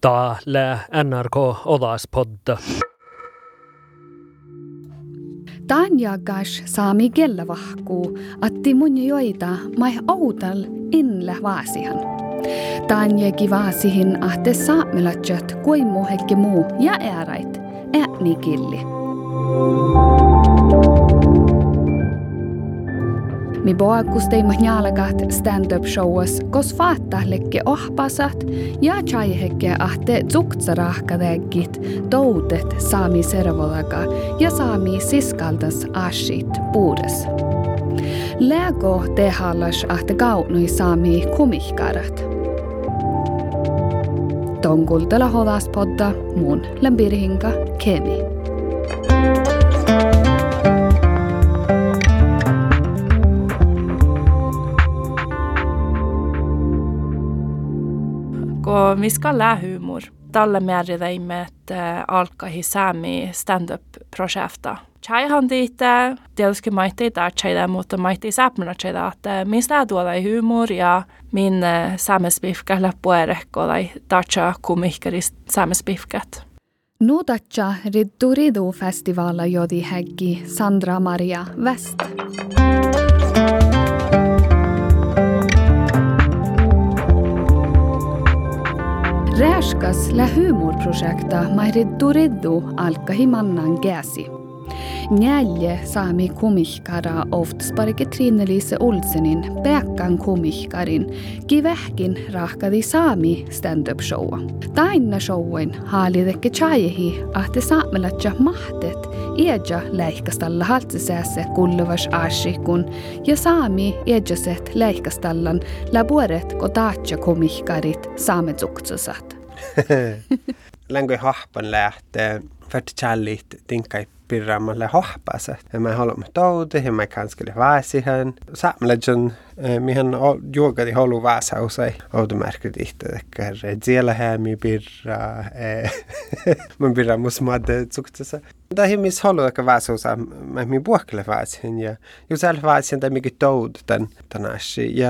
Täällä NRK Odaspodda. Tanjagas saami kellavahkuu, atti mun joita mai outal inle vaasihan. Tanjeki vaasihin ahte saamilatjat kuin muu hekki muu ja äärait, ääni killi. Mi boakus teimme njalagat stand-up showas, kos faattahlekke ohpasat ja chaihekke ahte zuktsarahkadeggit toudet saami servolaga ja saami siskaldas ashit puudes. Lego tehallas ahte gaunui saami kumihkarat. Tonkultela hodaspodda mun lempirhinka kemi. Og vi skal lære humor. Dalle mer i det med et uh, alka hisami stand-up-prosjekter. Chai han dit, det skulle maite der chai det mot maite sapmena chai det at uh, min stad var det humor, ja, min uh, samespifka läppu erekko tai dacha komikkari samespifkat. Nu dacha ridduridu festivala jodi heggi Sandra Maria West. Rääskas lä humorprojekta Mairiddu Riddu alkahi mannan gäsi. Njälje saami komihkara oftsparike Trine-Lise Olsenin pääkkan komihkarin kivähkin rahkadi saami stand-up showa. Tainna showen haalidekke chajehi ahte saamelatja mahtet Eja läihkastalla haltsisääse kulluvas aashikun ja saami ejaset läihkastallan labuoret kodaatja komihkarit saametsuksasat. Länkö hahpan lähtee, färti challit pirraamalle hohpase. Ja mä haluamme touti, ja mä kanskelle vaasihan. Saamelajan, mihän juokati halu vaasa usein. Outomärkkyt ihte, että siellä hämi pirra. Mun pirra mus madde tsuktasa. Da hi mis halu että vaasa usa, mä mi puhkele vaasihan. Ja just siellä vaasihan, tai mikä toud tän tänäsi. Ja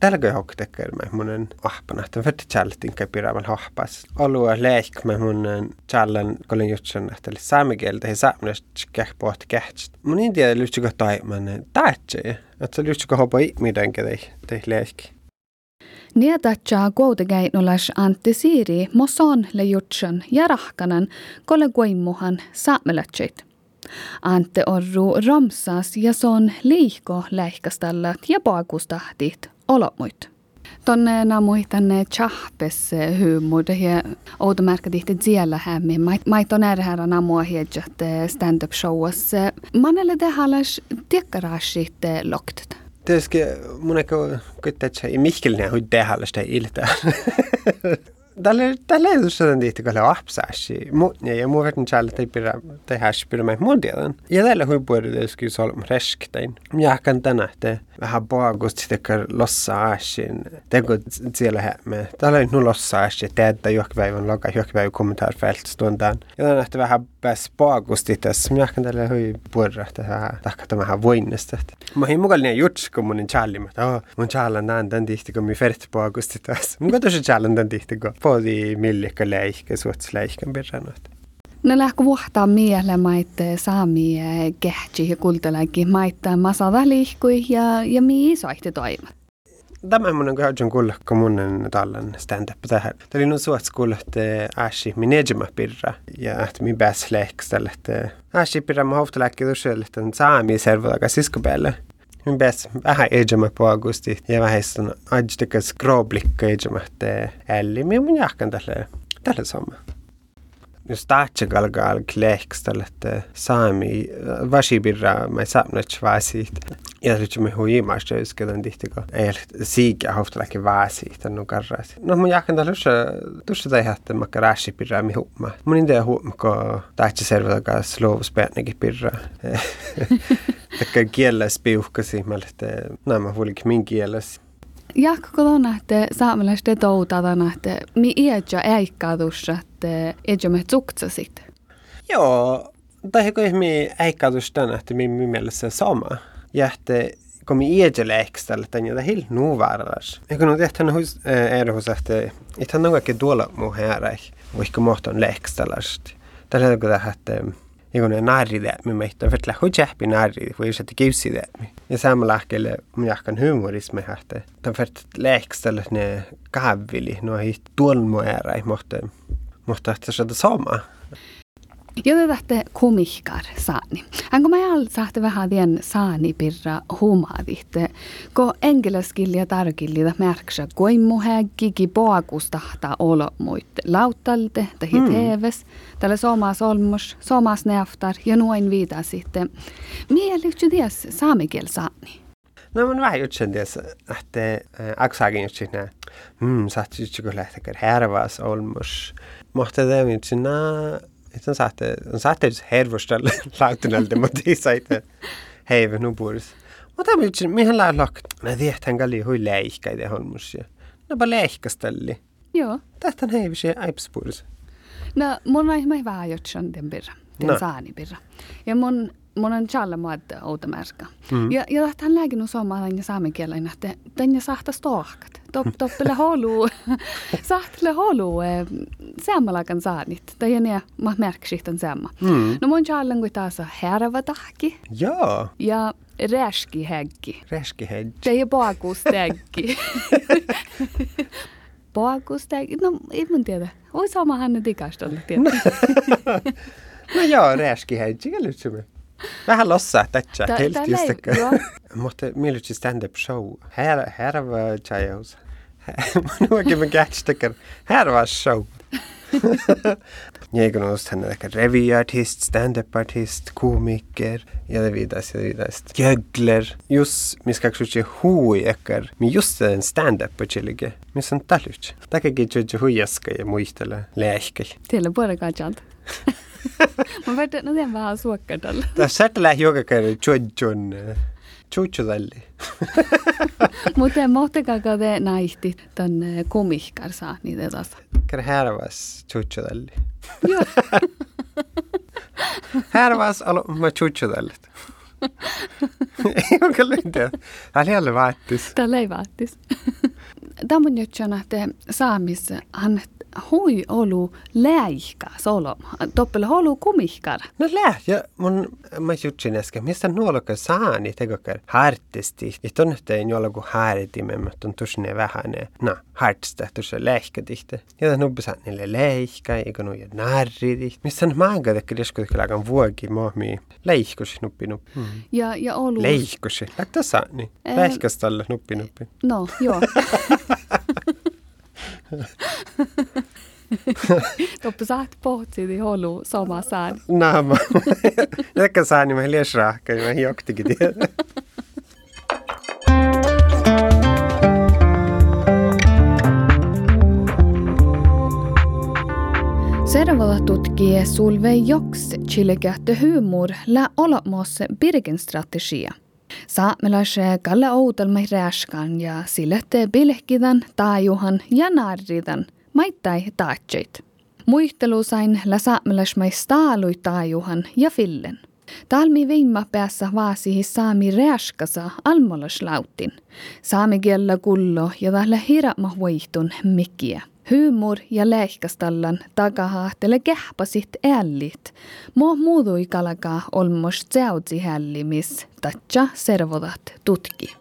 tällä kai hoktekker mä munen ahpana. Tän färti challitin kai pirraamalle hohpas. Alue leik mä munen challan, kolin jutsen, että saamikieltä he saamelajan just kähpoht kähtst. Mun en tiedä lyhtsykö taiman taatse. Että se lyhtsykö hopa ihmiden tei tei lehki. Nietatja kuutekäinulas Antti Siiri moson le jutsen ja rahkanan kolle kuimuhan saamelatsit. Antti orru romsas ja son liihko läihkastallat ja paakustahtit olomuit. Tonne tänne chahpes humor ja outomärkä tihti siellä hämmin. Mait on ärhärä namua hiedjat stand-up showas. Manelle te halas tiekkaraasit loktet. Tietysti mun ehkä kyttätsä ei mihkelinen hui tehdä sitä iltaa. Tällä tällä ei ole tihti kyllä apsaasi. Mutta ja muu verran täällä ei pidä tehdä pidä mä mun tiedän. Ja tällä hui puhuta tietysti solm resktein. Minä kan tänä että vähän paagust sitä lossa aasin. Teko siellä hämme. Tällä ei nu lossa aasin. Tehdä johkipäivän loka johkipäivän kommentaarfält stundan. Ja tänä että vähän pääs paagust tässä. Minä kan tällä hui puhuta että vähän takka vähän voinnesta. Mä hin mukallinen juts kun mun challi. Mutta mun challan tämän tämän tihti kun mi fert paagust tässä. Mun katsoin challan tämän tihti kun فاضي ملك لايك كسوت لايك كان بيرانوت Nälä vuohtaa miele maitte saami kehtsi kultelaki maitta masada liikkui ja, ja mii soitti toima. Tämä mun on kahdun kuulla, kun mun on tallan stand-up tähän. Tämä oli suht kuulla, että äsi minejimä pirra ja että min pääs lehks tälle, että äsi pirra mä hofta läkki tuossa, että saami servoda ka siskupäälle. Pääs vähän ejämä på augusti. Ja vähän sitten ajstikas groblikka ejämä, että älli. Minä mun jahkan tälle, tälle sama. Jos tahtse galgal klehkställä, että saami vasibirra mä saapnat vaasiit. Ja nyt me hui maasta yskedän tihtikö. Ei siikä hoftaläkin vaasiit, no karraasi. No mun jahkan tällä tuossa tai hättä mä karashi pirra mi huuma. Mun inte huuma, kun tahtse servata slovuspäännekin pirra. Tekkä kieles piuhkasi, mä lähtee, nämä huolikin min kieles. Jakko kotona, että saamelaisten toutadana, että mi iäjä äikkaatussa, että iäjä me tsuksasit. Joo, tai kun mi äikkaatussa tänä, että mi, mi mielessä sama. Ja että kom i eje leikstelle tänne det helt nuvaras. Jag kunde det han hus är hos att det han något dåla mo här och inte måste en leikstallast. Det är det att jag kunde narri det med mig. Det för att jag häppi narri för jag sätter givsi det. Jag samma läkele om jag kan humorism med att det för att leikstället ne kavili no hit tuolmo era i måste måste att det samma. Joten tähtä komihkar saani. Anko mä all sahte vähän tien saani pirra humaadit. Ko engelskilja tarkillia märksä koimmu häkki poakustahta olo muit lauttalte tai mm. teves. Tällä somas olmus, somas neftar ja noin viita sitten. Mielikö ties saamikiel saani? No mun vähän jutsen ties, että aksagin jutsin nää. Hmm, saat jutsi kun lähtekär härvas olmus. Mohta teemme jutsin nää Sitten saatte, saatte hervostella lautunalta, mutta ei saitte heive nupuris. Mutta mä jutsin, mihin lää lak, mä tiedän kalli hui leihkäitä holmusia. No pa leihkastelli. Joo. Tähtän heivisi aipspuris. No mun on ihan vähän jutsan den birra, den no. saani birra. Ja mun mun on challe muad outamärka. Mm. Ja, ja hän lääkin usoma tänne saamen kielen, että tänne sahta stohkat. Top, toppele holu, sahtele holu saamalakan saanit. Tai ne mä märksikten samma. Mm. No mun challen kuin taas härva tahki. Joo. Ja räski häggi. Räski häggi. Det är bakustäggi. bakustäggi? No, ei mun tiedä. Oi sama hän tikastolle tiedä. no joo, räski häggi, kyllä Vähän lossa, tätsä, helt just det. Mutta mieluitsi stand-up show. Här, här var tjejos. Nu oikein me kätsitäkään. Här var show. Jag är henne ehkä revyartist, stand-up-artist, komiker ja det vidare, ja det vidare. Jögler. Just, mi ska ksuutsi hui ekkar, mi just den stand-up chillige. Mi on taluts. Täkäkin ksuutsi huijaska ja muistele leehkäi. Teillä on puolella katsant. mä miten vähän suokkadalla. Tässä lähtee joka kerran chuchun. Chuchudalli. Äh, Mutta mohtekakaa te naihti tänne komihkarsaa niitä tasa. Kerran härväs chuchudalli. Joo. Härväs aloimme chuchudallit. ei ole kyllä mitään. Täällä ei ole vaattis. Täällä ei vaattis. Tämä on nyt sanottu saamis, annet hui olu läihka solo. Toppel holu kumihkar. No lää, ja mun mä jutsin äsken, mistä nuoloka saani tegokar hartisti. Ja tunnettiin jollaku haaritimme, mutta on tusne vähän. No, hartista, tuossa läihka tihti. Ja tämän nubbisan niille läihka, eikä nuja narri tihti. Mistä on maaga tekki liesku lagan vuoki mohmi. Läihkus nuppi nuppi. Mm. Ja, ja olu... Läihkus, lähtä saani. Läihkastalle nuppi nuppi. No, joo. Pohtsi di holu sama sään. Naama. Ehkä sään niin mä lies rahka, niin mä hioktikin tiedä. Seuraavalla tutkii Solveig Joks chilikähtä humor lä olemassa Birgen strategia. Saamelais Kalle Outalmai rääskan ja silette bilehkidan, taajuhan ja narridan – maittai taatseit. Muistelu sain la saamelasmai staalui taajuhan ja fillen. Talmi viimma päässä vaasihi saami reaskasa almolaslautin. Saami kiellä kullo ja tällä hirama voihtun mikkiä. Humor ja leikastallan takahahtele kähpasit ällit. Mo muudui kalakaa olmos tseutsi hällimis, tatsa servodat tutki.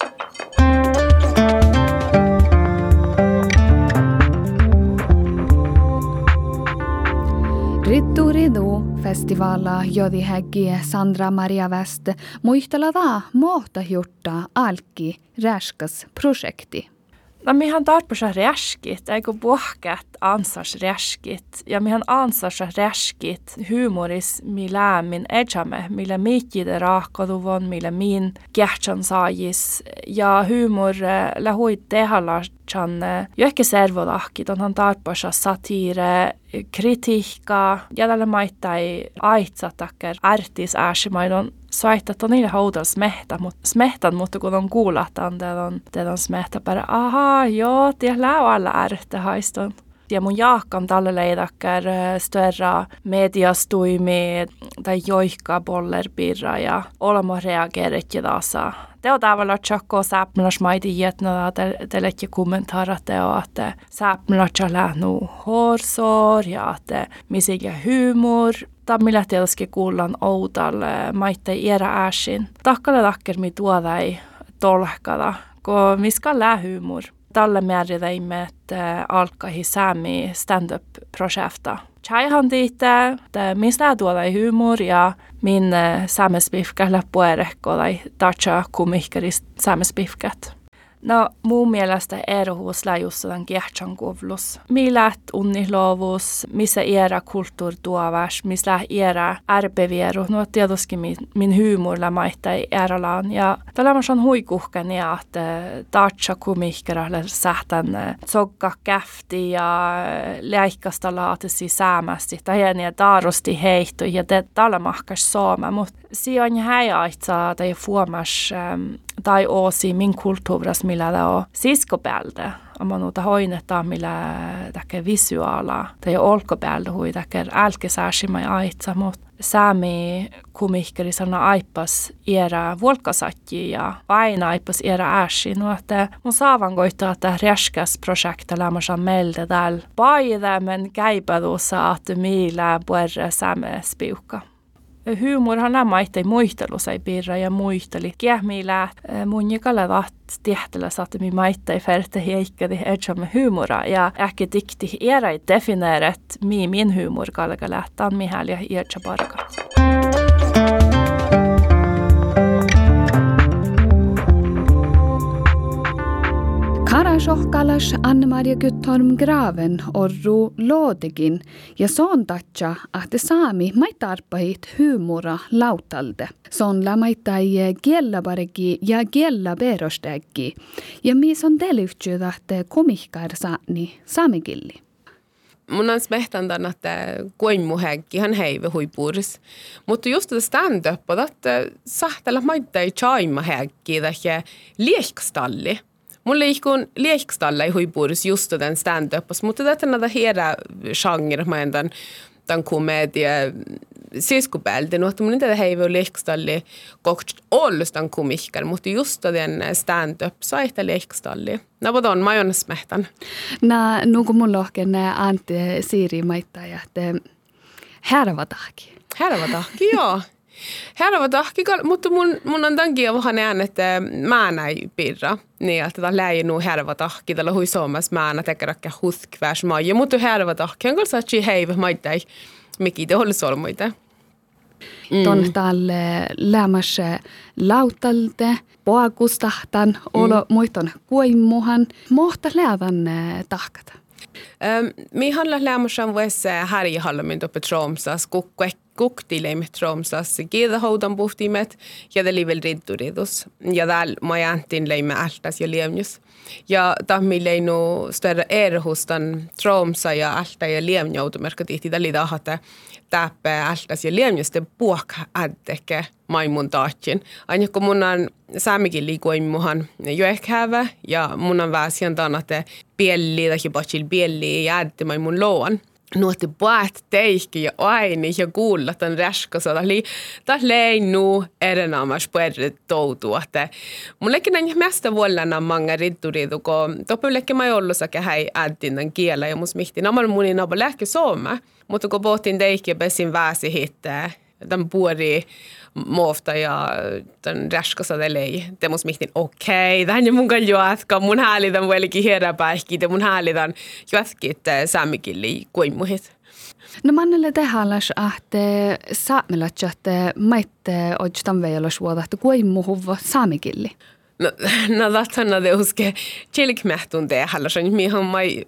Ritturidu festivala jodi häggi Sandra Maria West muistella da mohta hjorta alki räskas projekti. No mihän tarpeessa räskit, eikö puhkat ansas räskit, ja mihän ansas räskit humoris milämin ejamme, millä mikkide rahkaduvon, millä min. Kähtsän saajis, ja humor lähui tehalla chan jo ehkä servodahki, onhan tarpeessa satire, kritiikka, ja tällä maittai aitsatakker artis ääsimaidon soittaa niille haudalla smehtä, mut, smehtän, mutta kun on kuulahtaan, teillä on, teillä on smehtä päällä, ahaa, joo, tiedä alla ärte haiston. Ja mun jaakan tälle leidakkar störra mediastuimi tai joikka bollerbirra ja olema reageerit ja taasa. Det on tavallaan tjokko säpmlas maiti jetna te letje kommentarat det och att lähnu horsor ja att misikä humor Tammilla tietysti kuullaan oudalle maittai iera äsin. Takkalle takker mi tuodai tolkada, kun miska lähumor. Tälle määritäimme, että alkaa säämi stand-up-projekta. Chaihan tiitä, että mistä tuoda humor ja min saamespifkä läppuerehko tai tatsa kumihkeris saamespifkät. No mun mielestä erohuus läjussadan kiehtan kuvlus. Millät unnilovus, missä era kulttuur tuovas, missä era ärpevieru. No tietysti min, min humorilla maittai eralaan. Ja tällä on huikuhkani, että tatsa kumihkeralle sähtän tsogga käfti ja läikkasta laatisi säämästi. Tai ja taarosti heitto ja te tällä mahkas saama. Mutta sijoin häiaitsaa tai fuomas tai oosi min kulttuuras millä det on siskopälde. Om man uta hoinetta millä täke visuaala tai olkopälde hui täke älkesääsimai aitsa, mutta säämi kumihkeri sana aipas era volkasatji ja aina aipas era äsi. No että mun saavan koittaa, että räskäs projekta lämmäsä melde täällä. Paide, men käypädussa, että millä puerre sääme spiukka. Humorhan nämä maittai muistelussa piirra ja muisteli. Kiehmiillä mun jakalle vaht tihtellä saatu mi maittai färte heikkadi ertsamme humora ja äkki dikti erai defineeret mi min humor kallega lähtään mi häliä ertsa parkat. Kuulajasohkalas Anne-Maria Gyttorm Graven orru loodegin ja soon tatsa, ahte saami mai tarpahit hyymura lautalde. Sonla maitai kiellaparegi ja kiellaperostegi ja mis on telivtsyy tahte komihkar saani saamikilli. Mun on smehtan tämän, että kuin muhekki hän heivä huipuuris. Mutta just tätä stand-up, että sahtella maittai chaima hekki, että liehkstalli. Mulle ihkun liekstalla i huipuudessa just den stand-upas, mutta tätä näitä hiera genre, mä en tämän, tämän komedia no että mun inte heivu liekstalli kokt ollustan komikkar, mutta just den stand-up saita liekstalli. No vad on, mä oon smehtan. Na, nuku mun lohken Antti Siiri maittaa, että härva tahki. Härva tahki, joo. Här var tahkikal, mutta mun, mun on tankia vähän näen, että mä näin pirra. Niin, että tämä läi nu härva tahki, tällä hui suomas mä näin tekeräkkä huskvärs maja, mutta härva tahki on kanssa että heivä maittai, mikä te oli solmuita. Mm. Ton tälle lämmässä lautalte, poakustahtan, olo mm. muiston kuimuhan, mohta läävän tahkata. Um, mi handlar lämmässä vuessa härjehallamint uppe Tromsas, kukkue koktileimet Tromsas kiedahoudan puhtimet ja livel ridduridus. Ja täällä mä jääntin leimme ältäs ja liemjus. Ja tahmi leinu större erhustan Tromsa ja ältä ja liemjoutumerkka tihti täli tahate täppä ältäs ja liemjus te puok äddeke maimun taatsin. Aina kun mun on saamikin liikuin muhan jo ehkä ja mun on väsiän tanate pielli tai patsil pielli ja äddi maimun loan nuotti paat teikki ja aini ja kuulla tämän räskosa. Tämä oli, tämä oli nu erinomaisesti puhuta toutua. Mullekin näin mesta vuonna manga ritturidu, kun topullekin mä ollut sekä hei ädin tämän kielä ja mus mihti. Nämä mun niin on lähke sooma, mutta kun pohtin teikki ja pesin väsi hittää, tämän puori muofta ja tämän raskasade lei. Te mus mihtin, okei, okay, tähän ja mun kan juotka, mun häälitän vuelikin hieräpäihki, te mun häälitän juotkit saamikilli kuimuhit. No mannelle tehallas, että saamelat, että maitte oikeastaan vielä suoda, että kuimuhuva saamikilli. No, no tätä det uske chilkmehtun te hallasan mi han mai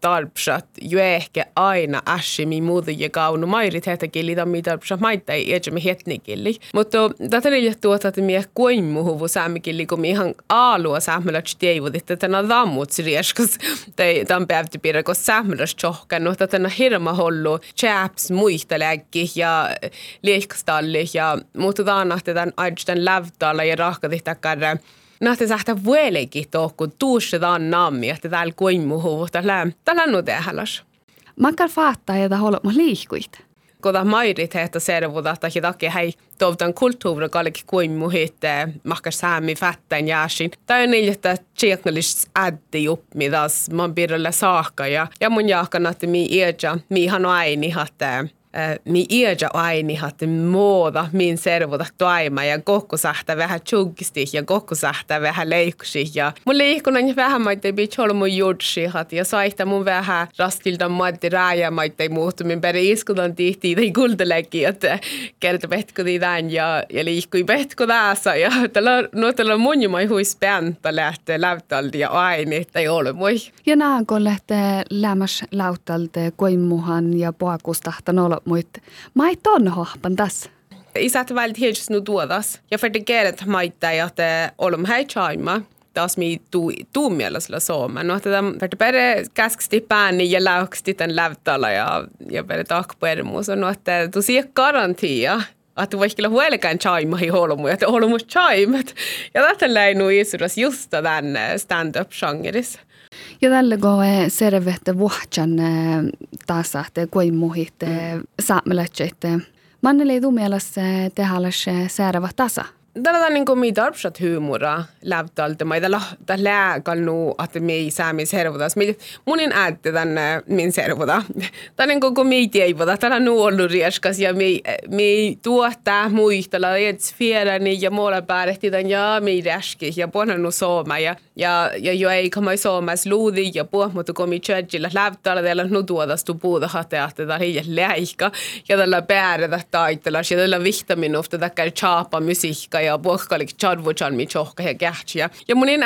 tarpsat ju ehkä aina äsi mi muuta ja kaunu mairit heitä kili tam mi tarpsat maita ei edes mi hetni kili. Mutta tätä ei tuota että mi kuin muhu saami kili kun mi han alua saamela teivu että tänä dammut rieskas tai tam päivti pidä kun saamela chohkan no tätä hirma hollu chaps muista läggi ja liekastalli ja mutta taana tämän aidsten lävtalla ja rahkati Nahti sähtä vuelikin tohku tuusse taan nammi, että täällä kuimuhu, tällä tällä nu tehdälas. Makar faattaa, että haluat liikkuit goda majoriteet servuda että hidakin hei tovtan kulttuuri kallik kuin muhit makka saami fattan jääsin. Tai on niin, että tjekknallis äddi jup, midas man birrelle saakka ja, ja mun jaakana, että mi iäja, mi han aini, että mi iäja aini hatte muuta min servuta toima ja kokkusahta vähän tjuggisti ja kokkusahta vähän leikkusi ja mun liikkunan ja vähän maitte bitch holo mun judsi hat ja saihta mun vähän rastilta maitte rääjä maitte muuttu min pere iskutan tihti tai kultelegi että kerta petku tämän ja ja liikkui petku tässä ja tällä no tällä mun ju mai hui spänta lähtee lähtalti ja aini tai ole moi. Ja naanko lähtee lämmäs koimuhan ja poakustahta nolo muit mai ton hohpan tässä. Isät väldigt helt nu tuodas. Ja för det geret maita ja te olum hei chaima taas mi tu tuumialasla sooma. No tätä för pere käsksti pääni ja lauksti tän lävtala ja ja pere takpuermus no että tu sie garantia att du vaikka huelekään chaima i holomu, että holomu chaimet. Ja tätä läinu isuras just den stand-up-genreissa. Ja tällä kun servette vuohtjan taasahte kuin muhit saamelaiset. Manne ei tuu mielessä tehdä säärävä tasa. Tällä niin mi tarpsat huumora läptalta, mä tällä tällä kalnu, että me ei saa min servutas. Munin äätte tänne min servuta. Tämä niin kuin mi teivuta, tällä nu ollut rieskas ja me me tuottaa muistella et sfärani ja måla päärehti tän ja me rieski ja puhunut nu sooma ja ja ja jo ei kama soomas luudi ja puh mutta kun mi churchilla läptalla tällä nu tuotas tu puuda hatte että tämä ei läihka ja tällä päärätä taitella ja tällä vihtaminufta tällä chapa musiikka ja puhkalik chadvuchan mi chohka ja kähtsiä. Ja mun en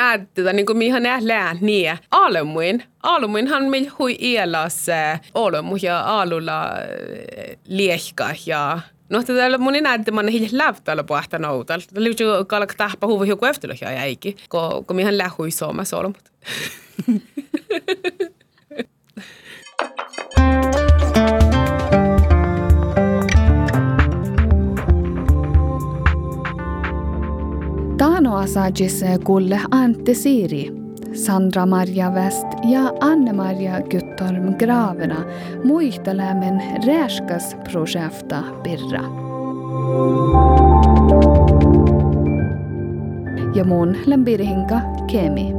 niin kuin mihan nähdään lään niin. Alemuin, alemuin han mil hui ielas olemu ja alulla liehka ja No, tällä mun enää, että mä hiljaa lävtällä puhta noutal. Tällä liittyy kalk tahpa huvi joku eftelö ja jäikin, kun, kun mihän lähui Suomessa olemut. Asajis kulle Ante Siri, Sandra Maria West ja Anne-Maria Guttorm Gravena muistelämen räskas projekta Birra. Ja mun lempirihinka Kemi.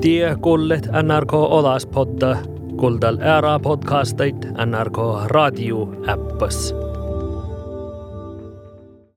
Tie kullet NRK Olaspodda, kuldal ära podcastait NRK Radio appas.